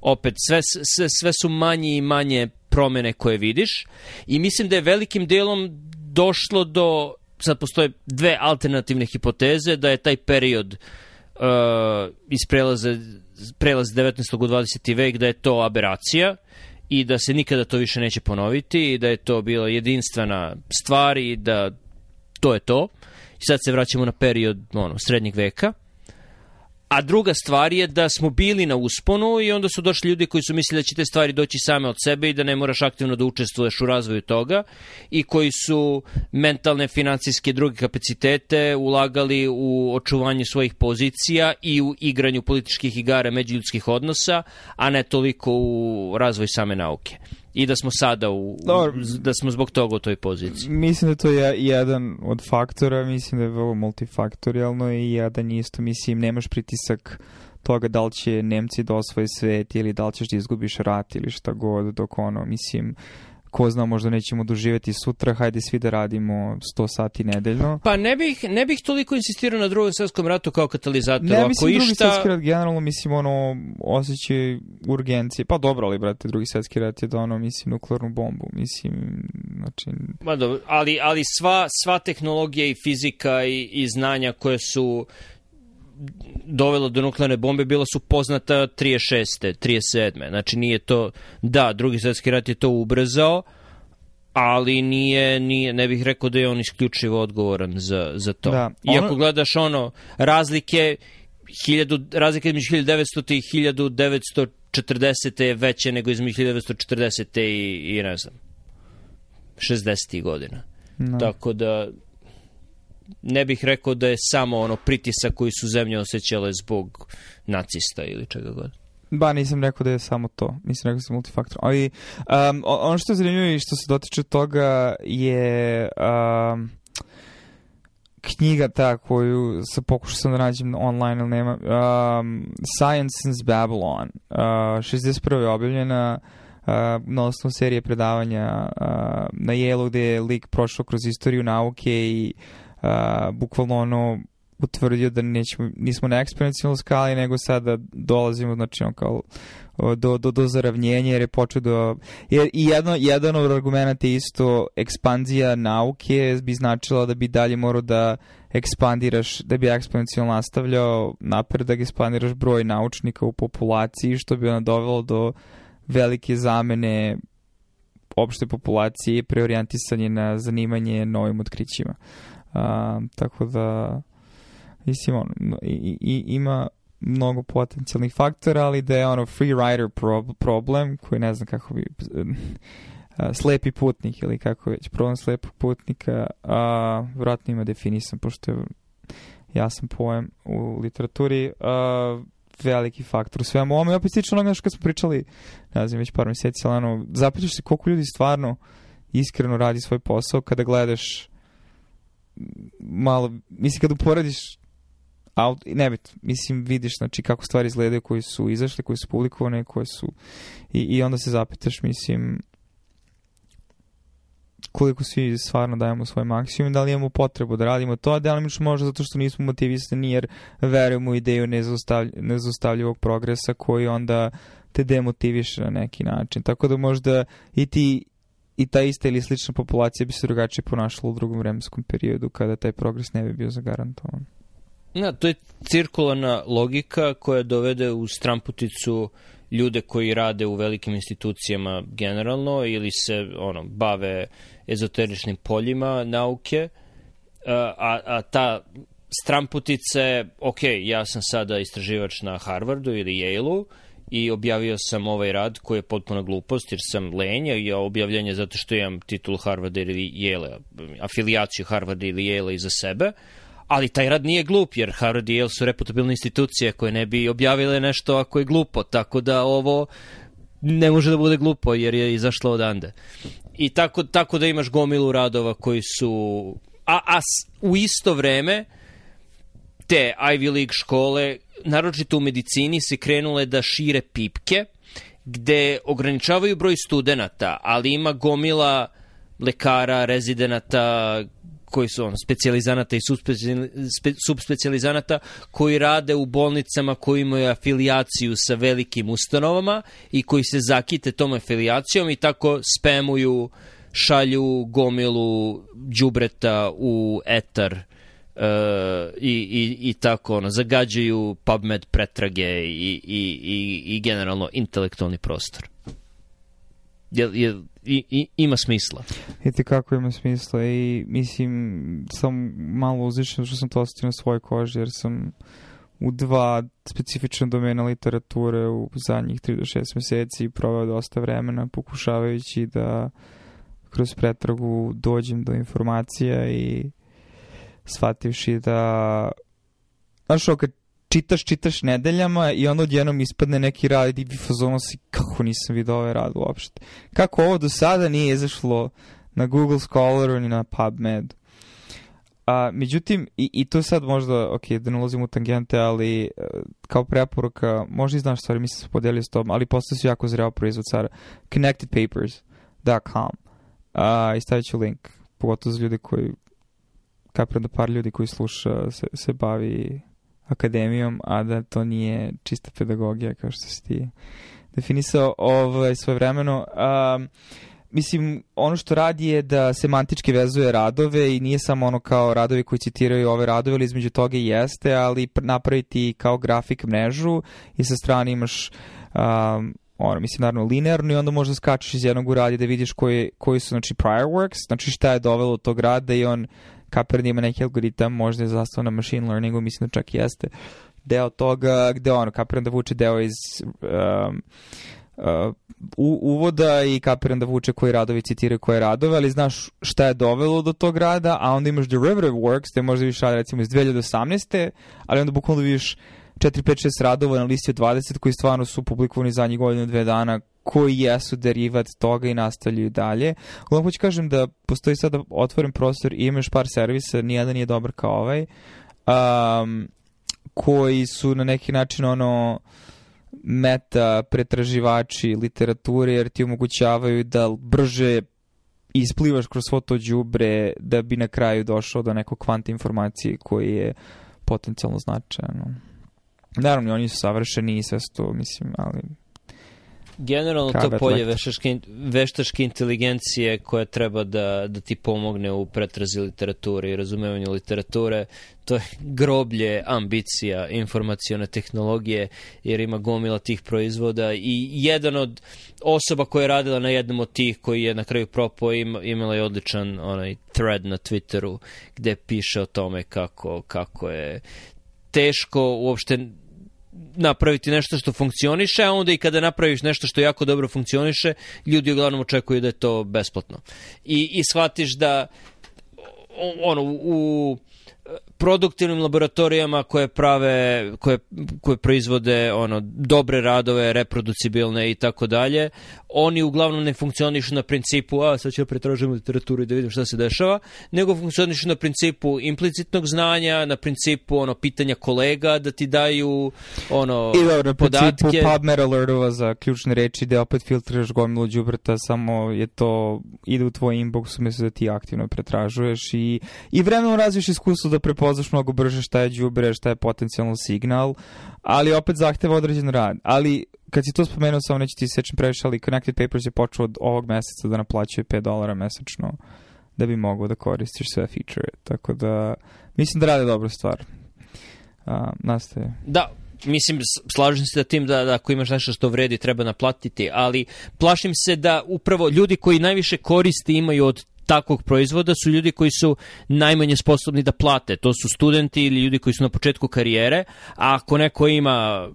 opet sve, sve, sve su manje i manje promene koje vidiš i mislim da je velikim delom došlo do sad postoje dve alternativne hipoteze da je taj period uh, iz prelaze prelaz 19. u 20. vek da je to aberacija i da se nikada to više neće ponoviti i da je to bila jedinstvena stvar i da to je to. I sad se vraćamo na period ono, srednjeg veka A druga stvar je da smo bili na usponu i onda su došli ljudi koji su mislili da će te stvari doći same od sebe i da ne moraš aktivno da učestvuješ u razvoju toga i koji su mentalne, financijske, druge kapacitete ulagali u očuvanje svojih pozicija i u igranju političkih igara međuljudskih odnosa, a ne toliko u razvoj same nauke i da smo sada u, Dobar, da smo zbog toga u toj poziciji. Mislim da to je jedan od faktora, mislim da je vrlo multifaktorijalno i jedan isto, mislim, nemaš pritisak toga da li će Nemci da osvoje svet ili da li ćeš da izgubiš rat ili šta god, dok ono, mislim, ko zna, možda nećemo doživeti sutra, hajde svi da radimo 100 sati nedeljno. Pa ne bih, ne bih toliko insistirao na drugom svetskom ratu kao katalizator. Ne, mislim išta... drugi svetski rat, generalno, mislim, ono, osjećaj urgencije. Pa dobro, ali, brate, drugi svetski rat je da ono, mislim, nuklearnu bombu, mislim, znači... Ma dobro, ali, ali sva, sva tehnologija i fizika i, i znanja koje su dovelo do nuklearne bombe bila su poznata 36. 37. Znači nije to, da, drugi svetski rat je to ubrzao, ali nije, nije, ne bih rekao da je on isključivo odgovoran za, za to. Da, ono... Iako gledaš ono, razlike, hiljadu, razlike između 1900. i 1940. je veće nego između 1940. i, i ne znam, 60. godina. No. Tako da, ne bih rekao da je samo ono pritisak koji su zemlje osjećale zbog nacista ili čega god. Ba, nisam rekao da je samo to. Nisam rekao da je multifaktor. Ali um, ono što je zanimljivo i što se dotiče toga je um, knjiga ta koju se pokušao sam da nađem online ili nema. Um, Science since Babylon. Uh, 61. je objavljena uh, na osnovu serije predavanja uh, na Yale gde je lik prošao kroz istoriju nauke i a, bukvalno ono utvrdio da nećemo, nismo na eksponencijalnoj skali, nego sada dolazimo znači, on kao do, do, do zaravnjenja jer je počeo do... Jer i jedno, jedan od argumenta je isto ekspanzija nauke bi značila da bi dalje morao da ekspandiraš, da bi eksponencijalno nastavljao napred, da ekspandiraš broj naučnika u populaciji, što bi ona dovelo do velike zamene opšte populacije i preorijentisanje na zanimanje novim otkrićima. Uh, A, tako da, mislim, on, i, i, ima mnogo potencijalnih faktora, ali da je ono free rider pro, problem, koji ne znam kako bi a, slepi putnik ili kako već, problem slepog putnika, a, vratno ima definisan, pošto je jasan pojem u literaturi, a, veliki faktor u svemu ovome. Opet stiče onoga što smo pričali, ne znam, već par mjeseci, ali ono, zapitaš se koliko ljudi stvarno iskreno radi svoj posao kada gledaš malo, mislim kad uporediš out, ne bit, mislim vidiš znači kako stvari izgledaju koji su izašle, koji su publikovane, koje su i, i onda se zapitaš, mislim koliko svi stvarno dajemo svoj maksimum, da li imamo potrebu da radimo to, a delimično možda zato što nismo motivisani jer verujemo u ideju nezaustavljivog progresa koji onda te demotiviše na neki način. Tako da možda i ti i ta ista ili slična populacija bi se drugačije ponašala u drugom vremenskom periodu kada taj progres ne bi bio zagarantovan. Ja, to je cirkularna logika koja dovede u stramputicu ljude koji rade u velikim institucijama generalno ili se ono bave ezoteričnim poljima nauke, a, a ta stramputica je, ok, ja sam sada istraživač na Harvardu ili Yale-u i objavio sam ovaj rad koji je potpuna glupost jer sam lenja i objavljanje zato što imam titul Harvarda ili Yale, afilijaciju Harvarda ili Yale iza sebe, ali taj rad nije glup jer Harvard i Yale su reputabilne institucije koje ne bi objavile nešto ako je glupo, tako da ovo ne može da bude glupo jer je izašlo odande. I tako, tako da imaš gomilu radova koji su... A, a u isto vreme te Ivy League škole, naročito u medicini, se krenule da šire pipke, gde ograničavaju broj studenta, ali ima gomila lekara, rezidenata, koji su on, specializanata i subspecializanata koji rade u bolnicama koji imaju afiliaciju sa velikim ustanovama i koji se zakite tom afiliacijom i tako spemuju, šalju gomilu đubreta u etar uh, i, i, i tako ono, zagađaju PubMed pretrage i, i, i, i generalno intelektualni prostor. Je, je, i, i, ima smisla. I ti kako ima smisla i mislim sam malo uzišao što sam to ostavio na svojoj koži jer sam u dva specifična domena literature u zadnjih 3 do 6 meseci proveo dosta vremena pokušavajući da kroz pretragu dođem do informacija i shvativši da znaš kad čitaš, čitaš nedeljama i onda odjednom ispadne neki rad i fazono si kako nisam vidio ovaj rad uopšte. Kako ovo do sada nije izašlo na Google Scholaru ni na PubMed. A, međutim, i, i to sad možda, ok, da ne ulazim u tangente, ali uh, kao preporuka, možda i znaš stvari, mislim da se podelio s tom, ali postao su jako zreo proizvod cara. Connectedpapers.com uh, i stavit ću link, pogotovo za ljudi koji, kapiram da par ljudi koji sluša se, se bavi akademijom, a da to nije čista pedagogija kao što si ti definisao ovaj, svoje vremeno. Um, mislim, ono što radi je da semantički vezuje radove i nije samo ono kao radovi koji citiraju ove radove, ali između toga i jeste, ali napraviti kao grafik mrežu i sa strane imaš um, ono, mislim, naravno, linearno i onda možda skačeš iz jednog u radi da vidiš koji, koji su, znači, prior works, znači šta je dovelo tog rada i on Kaepernick ima neki algoritam, možda je zastao na machine learningu, mislim da čak jeste deo toga, gde ono, kapiram da vuče deo iz um, uh, uvoda i kapiram da vuče koji radovi citiraju koje radove, ali znaš šta je dovelo do tog rada, a onda imaš derivative works, gde možda rad recimo iz 2018. ali onda bukvalno vidiš 4, 5, 6 radova na listi od 20 koji stvarno su publikovani zadnjih godinu, dve dana koji jesu derivat toga i nastavljaju dalje. Uglavnom hoću kažem da postoji sada otvoren prostor i imaš par servisa, nijedan nije dobar kao ovaj, um, koji su na neki način ono meta pretraživači literature jer ti omogućavaju da brže isplivaš kroz svo to đubre da bi na kraju došao do nekog kvanta informacije koji je potencijalno značajan. Naravno, oni su savršeni i sve to, mislim, ali Generalno to polje veštačke, veštačke inteligencije koja treba da, da ti pomogne u pretrazi literature i razumevanju literature, to je groblje ambicija informacijone tehnologije jer ima gomila tih proizvoda i jedan od osoba koja je radila na jednom od tih koji je na kraju propao ima, imala je odličan onaj thread na Twitteru gde piše o tome kako, kako je teško uopšte napraviti nešto što funkcioniše, a onda i kada napraviš nešto što jako dobro funkcioniše, ljudi uglavnom očekuju da je to besplatno. I, i shvatiš da ono, u produktivnim laboratorijama koje prave, koje, koje proizvode ono, dobre radove, reproducibilne i tako dalje, oni uglavnom ne funkcionišu na principu, a sad ću pretražiti literaturu i da vidim šta se dešava, nego funkcionišu na principu implicitnog znanja, na principu ono pitanja kolega da ti daju ono I dobro, na podatke. principu PubMed alertova za ključne reči da opet filtriraš gomilu đubreta, samo je to ide u tvoj inbox umesto da ti aktivno pretražuješ i, i vremenom razviš iskustvo da prepoznaš mnogo brže šta je đubre, šta je potencijalno signal, ali opet zahteva određen rad. Ali kad si to spomenuo, samo neću ti sečem previše, ali Connected Papers je počeo od ovog meseca da naplaćuje 5 dolara mesečno da bi mogao da koristiš sve feature. Tako da, mislim da rade dobru stvar. Uh, nastaje. Da, mislim, slažem se da tim da, da ako imaš nešto što vredi treba naplatiti, ali plašim se da upravo ljudi koji najviše koristi imaju od takvog proizvoda su ljudi koji su najmanje sposobni da plate. To su studenti ili ljudi koji su na početku karijere, a ako neko ima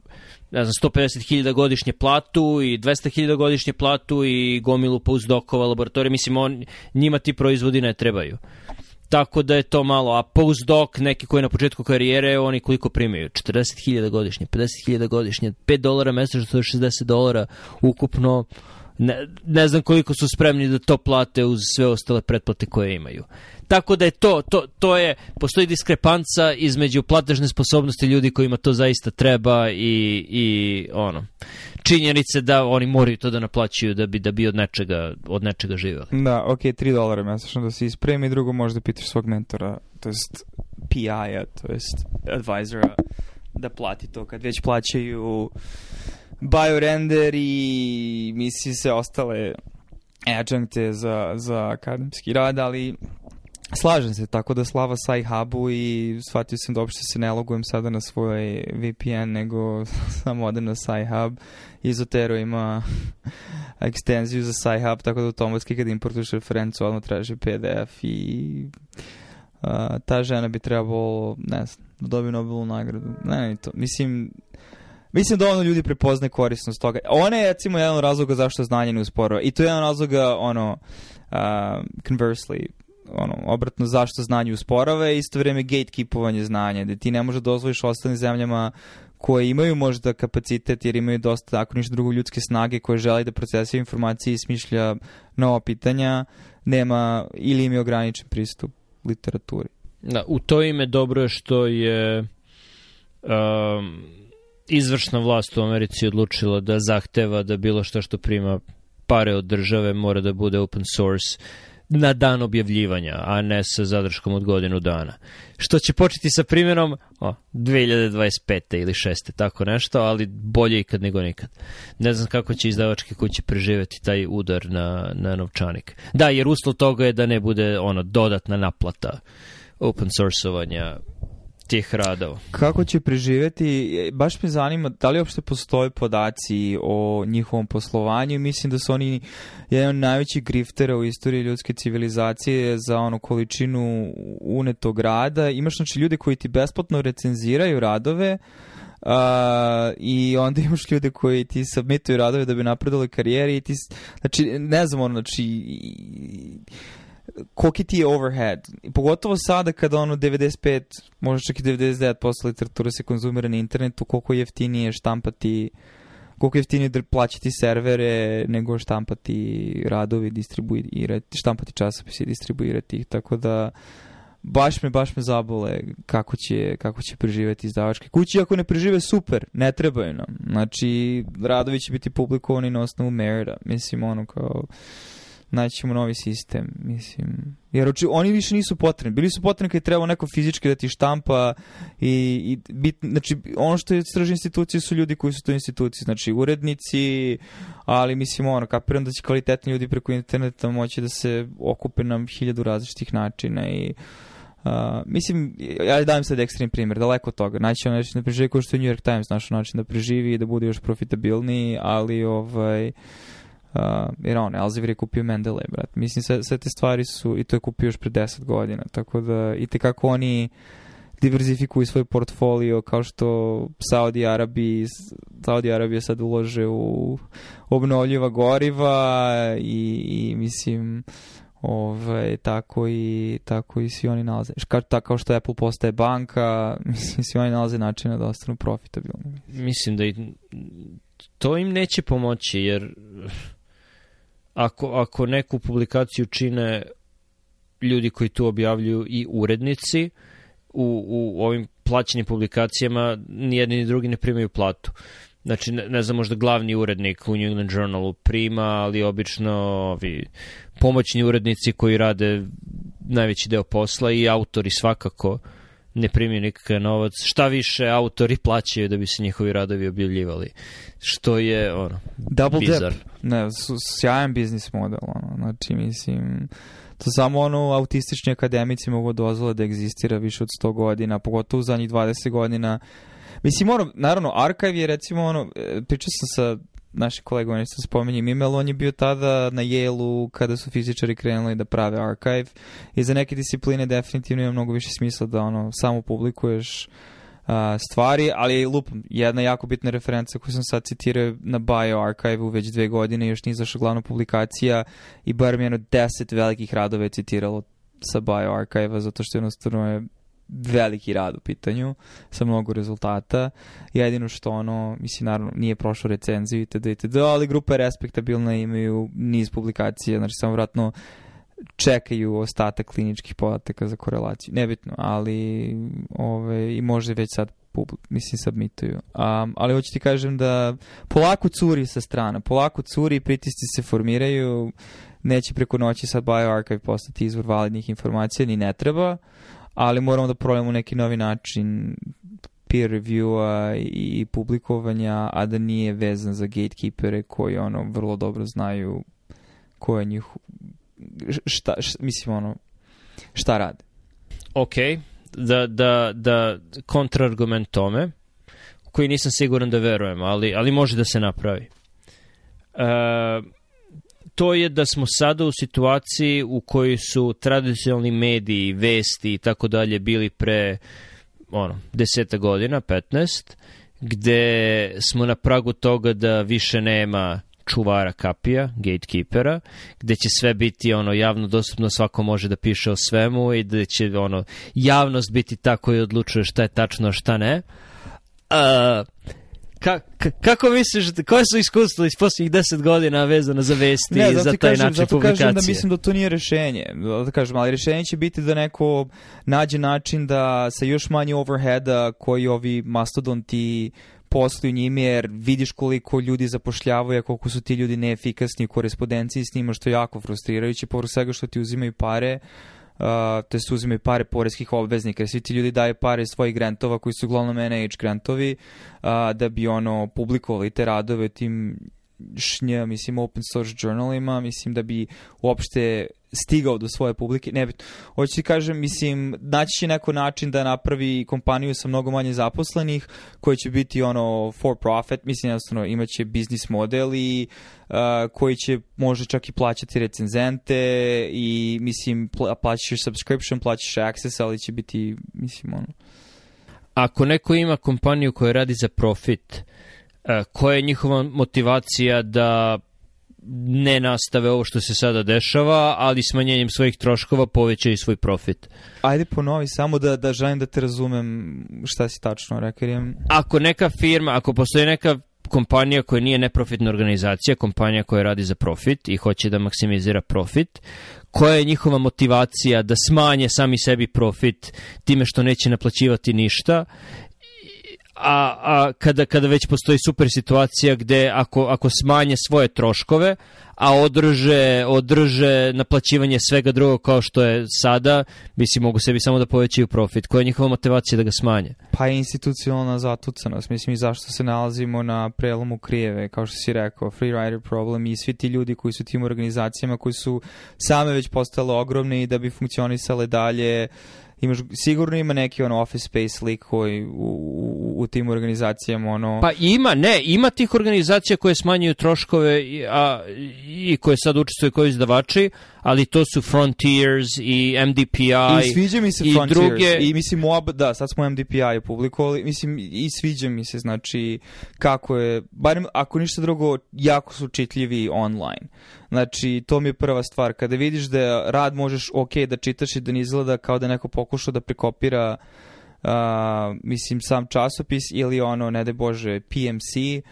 ne znam, 150.000 godišnje platu i 200.000 godišnje platu i gomilu postdokova laboratorija. Mislim, on, njima ti proizvodi ne trebaju. Tako da je to malo, a postdoc, neki koji na početku karijere, oni koliko primaju? 40.000 godišnje, 50.000 godišnje, 5 dolara mesečno, to je 60 dolara ukupno. Ne, ne znam koliko su spremni da to plate uz sve ostale pretplate koje imaju. Tako da je to, to, to je, postoji diskrepanca između platežne sposobnosti ljudi kojima to zaista treba i, i ono, činjenice da oni moraju to da naplaćuju da bi da bi od nečega od nečega živeli. Da, ok, 3 dolara mesečno da se ispremi, drugo možda pitaš svog mentora, to jest PI-a, to jest advisora da plati to kad već plaćaju biorender i misli se ostale adjunkte za, za akademski rad, ali Slažem se, tako da slava Sci-Hubu i shvatio sam da uopšte se ne logujem sada na svoj VPN, nego samo odem na Sci-Hub. Izotero ima ekstenziju za Sci-Hub, tako da automatski kad importuješ referencu odmah traži PDF i uh, ta žena bi trebalo, ne znam, da dobije Nobelovu nagradu. Ne, ne, to. Mislim, Mislim da ono ljudi prepozne korisnost toga. Ona je, recimo, jedan od razloga zašto znanje ne usporava. I to je jedan od razloga, ono, uh, conversely, ono, obratno zašto znanje usporava i isto vreme gatekeepovanje znanja, da ti ne možeš da dozvoliš ostalim zemljama koje imaju možda kapacitet jer imaju dosta, ako ništa drugo, ljudske snage koje žele da procesaju informacije i smišlja nova pitanja, nema ili im je ograničen pristup literaturi. Da, u to ime dobro je što je um, izvršna vlast u Americi odlučila da zahteva da bilo što što prima pare od države mora da bude open source na dan objavljivanja, a ne sa zadrškom od godinu dana. Što će početi sa primjerom o, 2025. ili 6. tako nešto, ali bolje ikad nego nikad. Ne znam kako će izdavačke kuće preživeti taj udar na, na novčanik. Da, jer uslov toga je da ne bude ono dodatna naplata open sourceovanja tih radova. Kako će preživeti, baš me zanima da li uopšte postoje podaci o njihovom poslovanju. Mislim da su oni jedan od najvećih griftera u istoriji ljudske civilizacije za onu količinu unetog rada. Imaš znači ljude koji ti besplatno recenziraju radove, Uh, i onda imaš ljude koji ti submituju radove da bi napredali karijeri i ti, znači, ne znam, ono, znači, koliki ti je overhead. Pogotovo sada kada ono 95, možda čak i 99% literature se konzumira na internetu, koliko je jeftinije štampati koliko je jeftinije plaćati servere nego štampati radovi, distribuirati, štampati časopise i distribuirati ih, tako da baš me, baš me zabole kako će, kako će preživeti izdavačke kuće. Ako ne prežive, super, ne trebaju nam. Znači, radovi će biti publikovani na osnovu merita. Mislim, ono kao naćemo novi sistem, mislim. Jer oči, oni više nisu potrebni. Bili su potrebni kad je trebao neko fizički da ti štampa i, i bit, znači, ono što je straži institucije su ljudi koji su to institucije, znači urednici, ali mislim ono, kapiram da će kvalitetni ljudi preko interneta moći da se okupe na hiljadu različitih načina i Uh, mislim, ja dajem sad ekstrem primjer, daleko od toga. Naći on način da preživi kao što je New York Times našao način da preživi i da bude još profitabilniji, ali ovaj, uh, Uh, jer on, Elsevier je kupio Mendeley, brat. Mislim, sve, sve te stvari su, i to je kupio još pre 10 godina, tako da, i te kako oni diverzifikuju svoj portfolio, kao što Saudi Arabi, Saudi Arabija sad ulože u obnovljiva goriva i, i mislim, Ove, tako i tako i svi oni nalaze. Kao, tako što Apple postaje banka, mislim svi oni nalaze načina da ostanu profitabilni. Mislim da i to im neće pomoći jer ako, ako neku publikaciju čine ljudi koji tu objavljuju i urednici, u, u ovim plaćenim publikacijama nijedni ni drugi ne primaju platu. Znači, ne, ne znam, možda glavni urednik u New England Journalu prima, ali obično ovi pomoćni urednici koji rade najveći deo posla i autori svakako ne primaju nikakav novac. Šta više, autori plaćaju da bi se njihovi radovi objavljivali. Što je, ono, Double bizar. dip. Ne, su, sjajan biznis model, ono. Znači, mislim, to samo ono autistični akademici mogu dozvole da egzistira više od 100 godina, pogotovo u zadnjih 20 godina. Mislim, ono, naravno, Archive je recimo ono, e, pričao sam sa naši kolega, on se spominje Mimel, on je bio tada na Yale-u kada su fizičari krenuli da prave archive i za neke discipline definitivno ima mnogo više smisla da ono samo publikuješ stvari, ali lupam, jedna jako bitna referenca koju sam sad citirao na BioArchive-u već dve godine, još nije izašla glavna publikacija i bar mi jedno deset velikih radova je citiralo sa BioArchive-a, zato što jednostavno je veliki rad u pitanju sa mnogo rezultata. Jedino što ono, mislim, naravno, nije prošlo recenziju itd. itd. Ali grupa je respektabilna, imaju niz publikacija, znači samo vratno čekaju ostatak kliničkih podataka za korelaciju. Nebitno, ali ove, i može već sad mislim submituju. Um, ali hoću ti kažem da polako curi sa strana, polako curi, pritisci se formiraju, neće preko noći sad BioArchive postati izvor validnih informacija, ni ne treba, ali moramo da probamo neki novi način peer review-a i publikovanja, a da nije vezan za gatekeepere koji ono vrlo dobro znaju ko je njih šta, šta mislim ono šta rade. Ok, da, da, da kontrargument tome, koji nisam siguran da verujem, ali, ali može da se napravi. Uh, to je da smo sada u situaciji u kojoj su tradicionalni mediji, vesti i tako dalje bili pre ono, deseta godina, 15, gde smo na pragu toga da više nema čuvara kapija, gatekeepera, gde će sve biti ono javno dostupno, svako može da piše o svemu i da će ono javnost biti ta koja odlučuje šta je tačno, a šta ne. Uh, Ka, ka, kako misliš, koje su iskustva iz posljednjih deset godina vezano za vesti ne, i za taj kažem, način zato publikacije? kažem da mislim da to nije rešenje. Da kažem, ali rešenje će biti da neko nađe način da sa još manje overheada koji ovi mastodonti posluju njime, jer vidiš koliko ljudi zapošljavaju, a koliko su ti ljudi neefikasni u korespondenciji s njima, što je jako frustrirajuće, povrlo svega što ti uzimaju pare, uh, te su uzimaju pare poreskih obveznika, jer svi ti ljudi daju pare svojih grantova koji su uglavnom NIH grantovi, uh, da bi ono publikovali te radove tim šnja, mislim, open source journalima, mislim da bi uopšte stigao do svoje publike, ne bitno. Hoću ti kažem, mislim, naći će neko način da napravi kompaniju sa mnogo manje zaposlenih, koji će biti ono for profit, mislim, jednostavno imaće biznis model i uh, koji će može čak i plaćati recenzente i mislim, pl plaćaš subscription, plaćaš access, ali će biti, mislim, ono... Ako neko ima kompaniju koja radi za profit, uh, koja je njihova motivacija da ne nastave ovo što se sada dešava, ali smanjenjem svojih troškova povećaju svoj profit. Ajde ponovi samo da, da želim da te razumem šta si tačno rekao. Ako neka firma, ako postoji neka kompanija koja nije neprofitna organizacija, kompanija koja radi za profit i hoće da maksimizira profit, koja je njihova motivacija da smanje sami sebi profit time što neće naplaćivati ništa a, a kada, kada već postoji super situacija gde ako, ako smanje svoje troškove, a održe, održe naplaćivanje svega drugog kao što je sada, mislim, mogu sebi samo da povećaju profit. Koja je njihova motivacija da ga smanje? Pa je institucionalna zatucanost. Mislim, i zašto se nalazimo na prelomu krijeve, kao što si rekao, free rider problem i svi ti ljudi koji su tim organizacijama koji su same već postale ogromne i da bi funkcionisale dalje, imaš, sigurno ima neki ono office space lik koji u, u, u tim organizacijama ono... Pa ima, ne, ima tih organizacija koje smanjuju troškove i, a, i koje sad učestvuju koji izdavači, ali to su Frontiers i MDPI i sviđa mi se i Frontiers. druge... i mislim oba, da, sad smo MDPI publikovali, mislim i sviđa mi se znači kako je, barem ako ništa drugo jako su čitljivi online. Znači to mi je prva stvar. Kada vidiš da rad možeš ok da čitaš i da ne izgleda kao da neko pokušao da prekopira uh, mislim sam časopis ili ono ne de bože PMC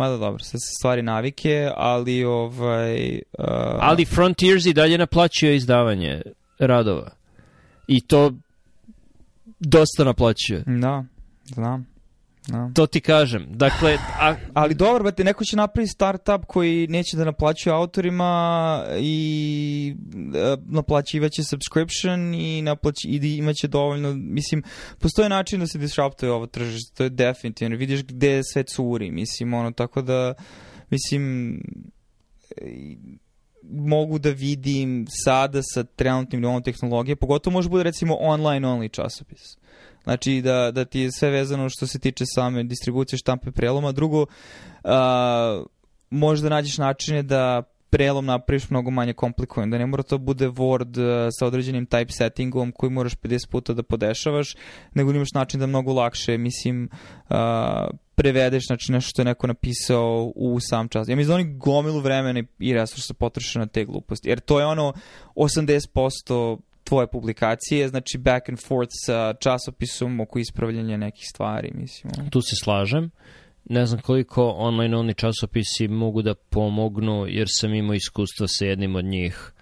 Mada dobro, sad se stvari navike, ali ovaj... Uh... Ali Frontiers i dalje naplaćuje izdavanje radova. I to dosta naplaćuje. Da, znam. No. To ti kažem. Dakle, a... Ali dobro, bate, neko će napraviti startup koji neće da naplaćuje autorima i uh, naplaćivaće subscription i, naplaći, i imaće dovoljno, mislim, postoje način da se disruptuje ovo tržište, to je definitivno. Vidiš gde sve curi, mislim, ono, tako da, mislim, mogu da vidim sada sa trenutnim novom tehnologije, pogotovo može bude recimo online only časopis. Znači da, da ti je sve vezano što se tiče same distribucije štampe preloma. Drugo, uh, možda nađeš načine da prelom napraviš mnogo manje komplikovan, da ne mora to bude Word uh, sa određenim typesettingom koji moraš 50 puta da podešavaš, nego imaš način da mnogo lakše, mislim, uh, prevedeš znači nešto što je neko napisao u sam čas. Ja mislim da oni gomilu vremena i resursa potroše na te gluposti. Jer to je ono 80% tvoje publikacije, znači back and forth sa časopisom oko ispravljanja nekih stvari, mislim. Tu se slažem. Ne znam koliko online oni časopisi mogu da pomognu, jer sam imao iskustva sa jednim od njih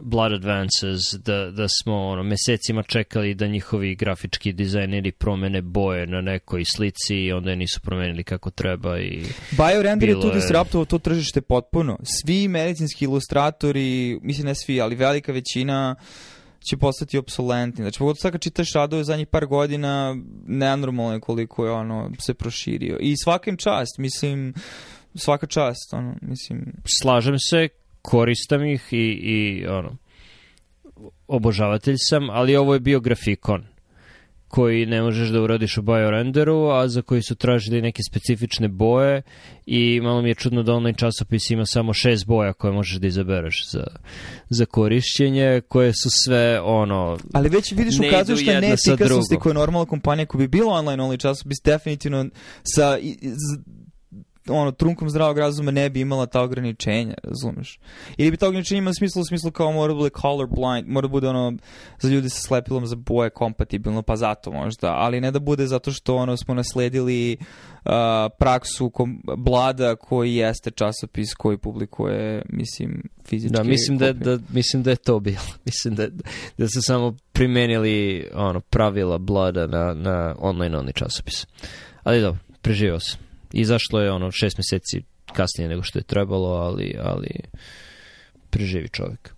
Blood Advances, da, da smo ono, mesecima čekali da njihovi grafički dizajneri promene boje na nekoj slici i onda je nisu promenili kako treba. I Biorender je tu disruptovao to tržište potpuno. Svi medicinski ilustratori, mislim ne svi, ali velika većina će postati obsolentni. Znači, pogotovo sad kad čitaš radove zadnjih par godina, nenormalno je koliko je ono se proširio. I svakim čast, mislim, svaka čast, ono, mislim... Slažem se, koristam ih i, i ono, obožavatelj sam, ali ovo je bio grafikon koji ne možeš da uradiš u biorenderu, a za koji su tražili neke specifične boje i malo mi je čudno da online časopis ima samo šest boja koje možeš da izabereš za, za korišćenje, koje su sve ono... Ali već vidiš ukazuješ na neefikasnosti koje je normalna kompanija koja bi bila online only časopis definitivno sa ono, trunkom zdravog razuma ne bi imala ta ograničenja, razumeš? Ili bi ta ograničenja imala smisla u smislu kao mora da bude color blind, mora da bude ono za ljudi sa slepilom za boje kompatibilno, pa zato možda, ali ne da bude zato što ono smo nasledili uh, praksu kom, Blada koji jeste časopis koji publikuje, mislim, fizički. Da, mislim da, da, mislim da je to bilo. mislim da, da su samo primenili ono, pravila Blada na, na online only časopis. Ali dobro, preživao sam. Izašlo je ono šest meseci kasnije nego što je trebalo, ali, ali preživi čovjek.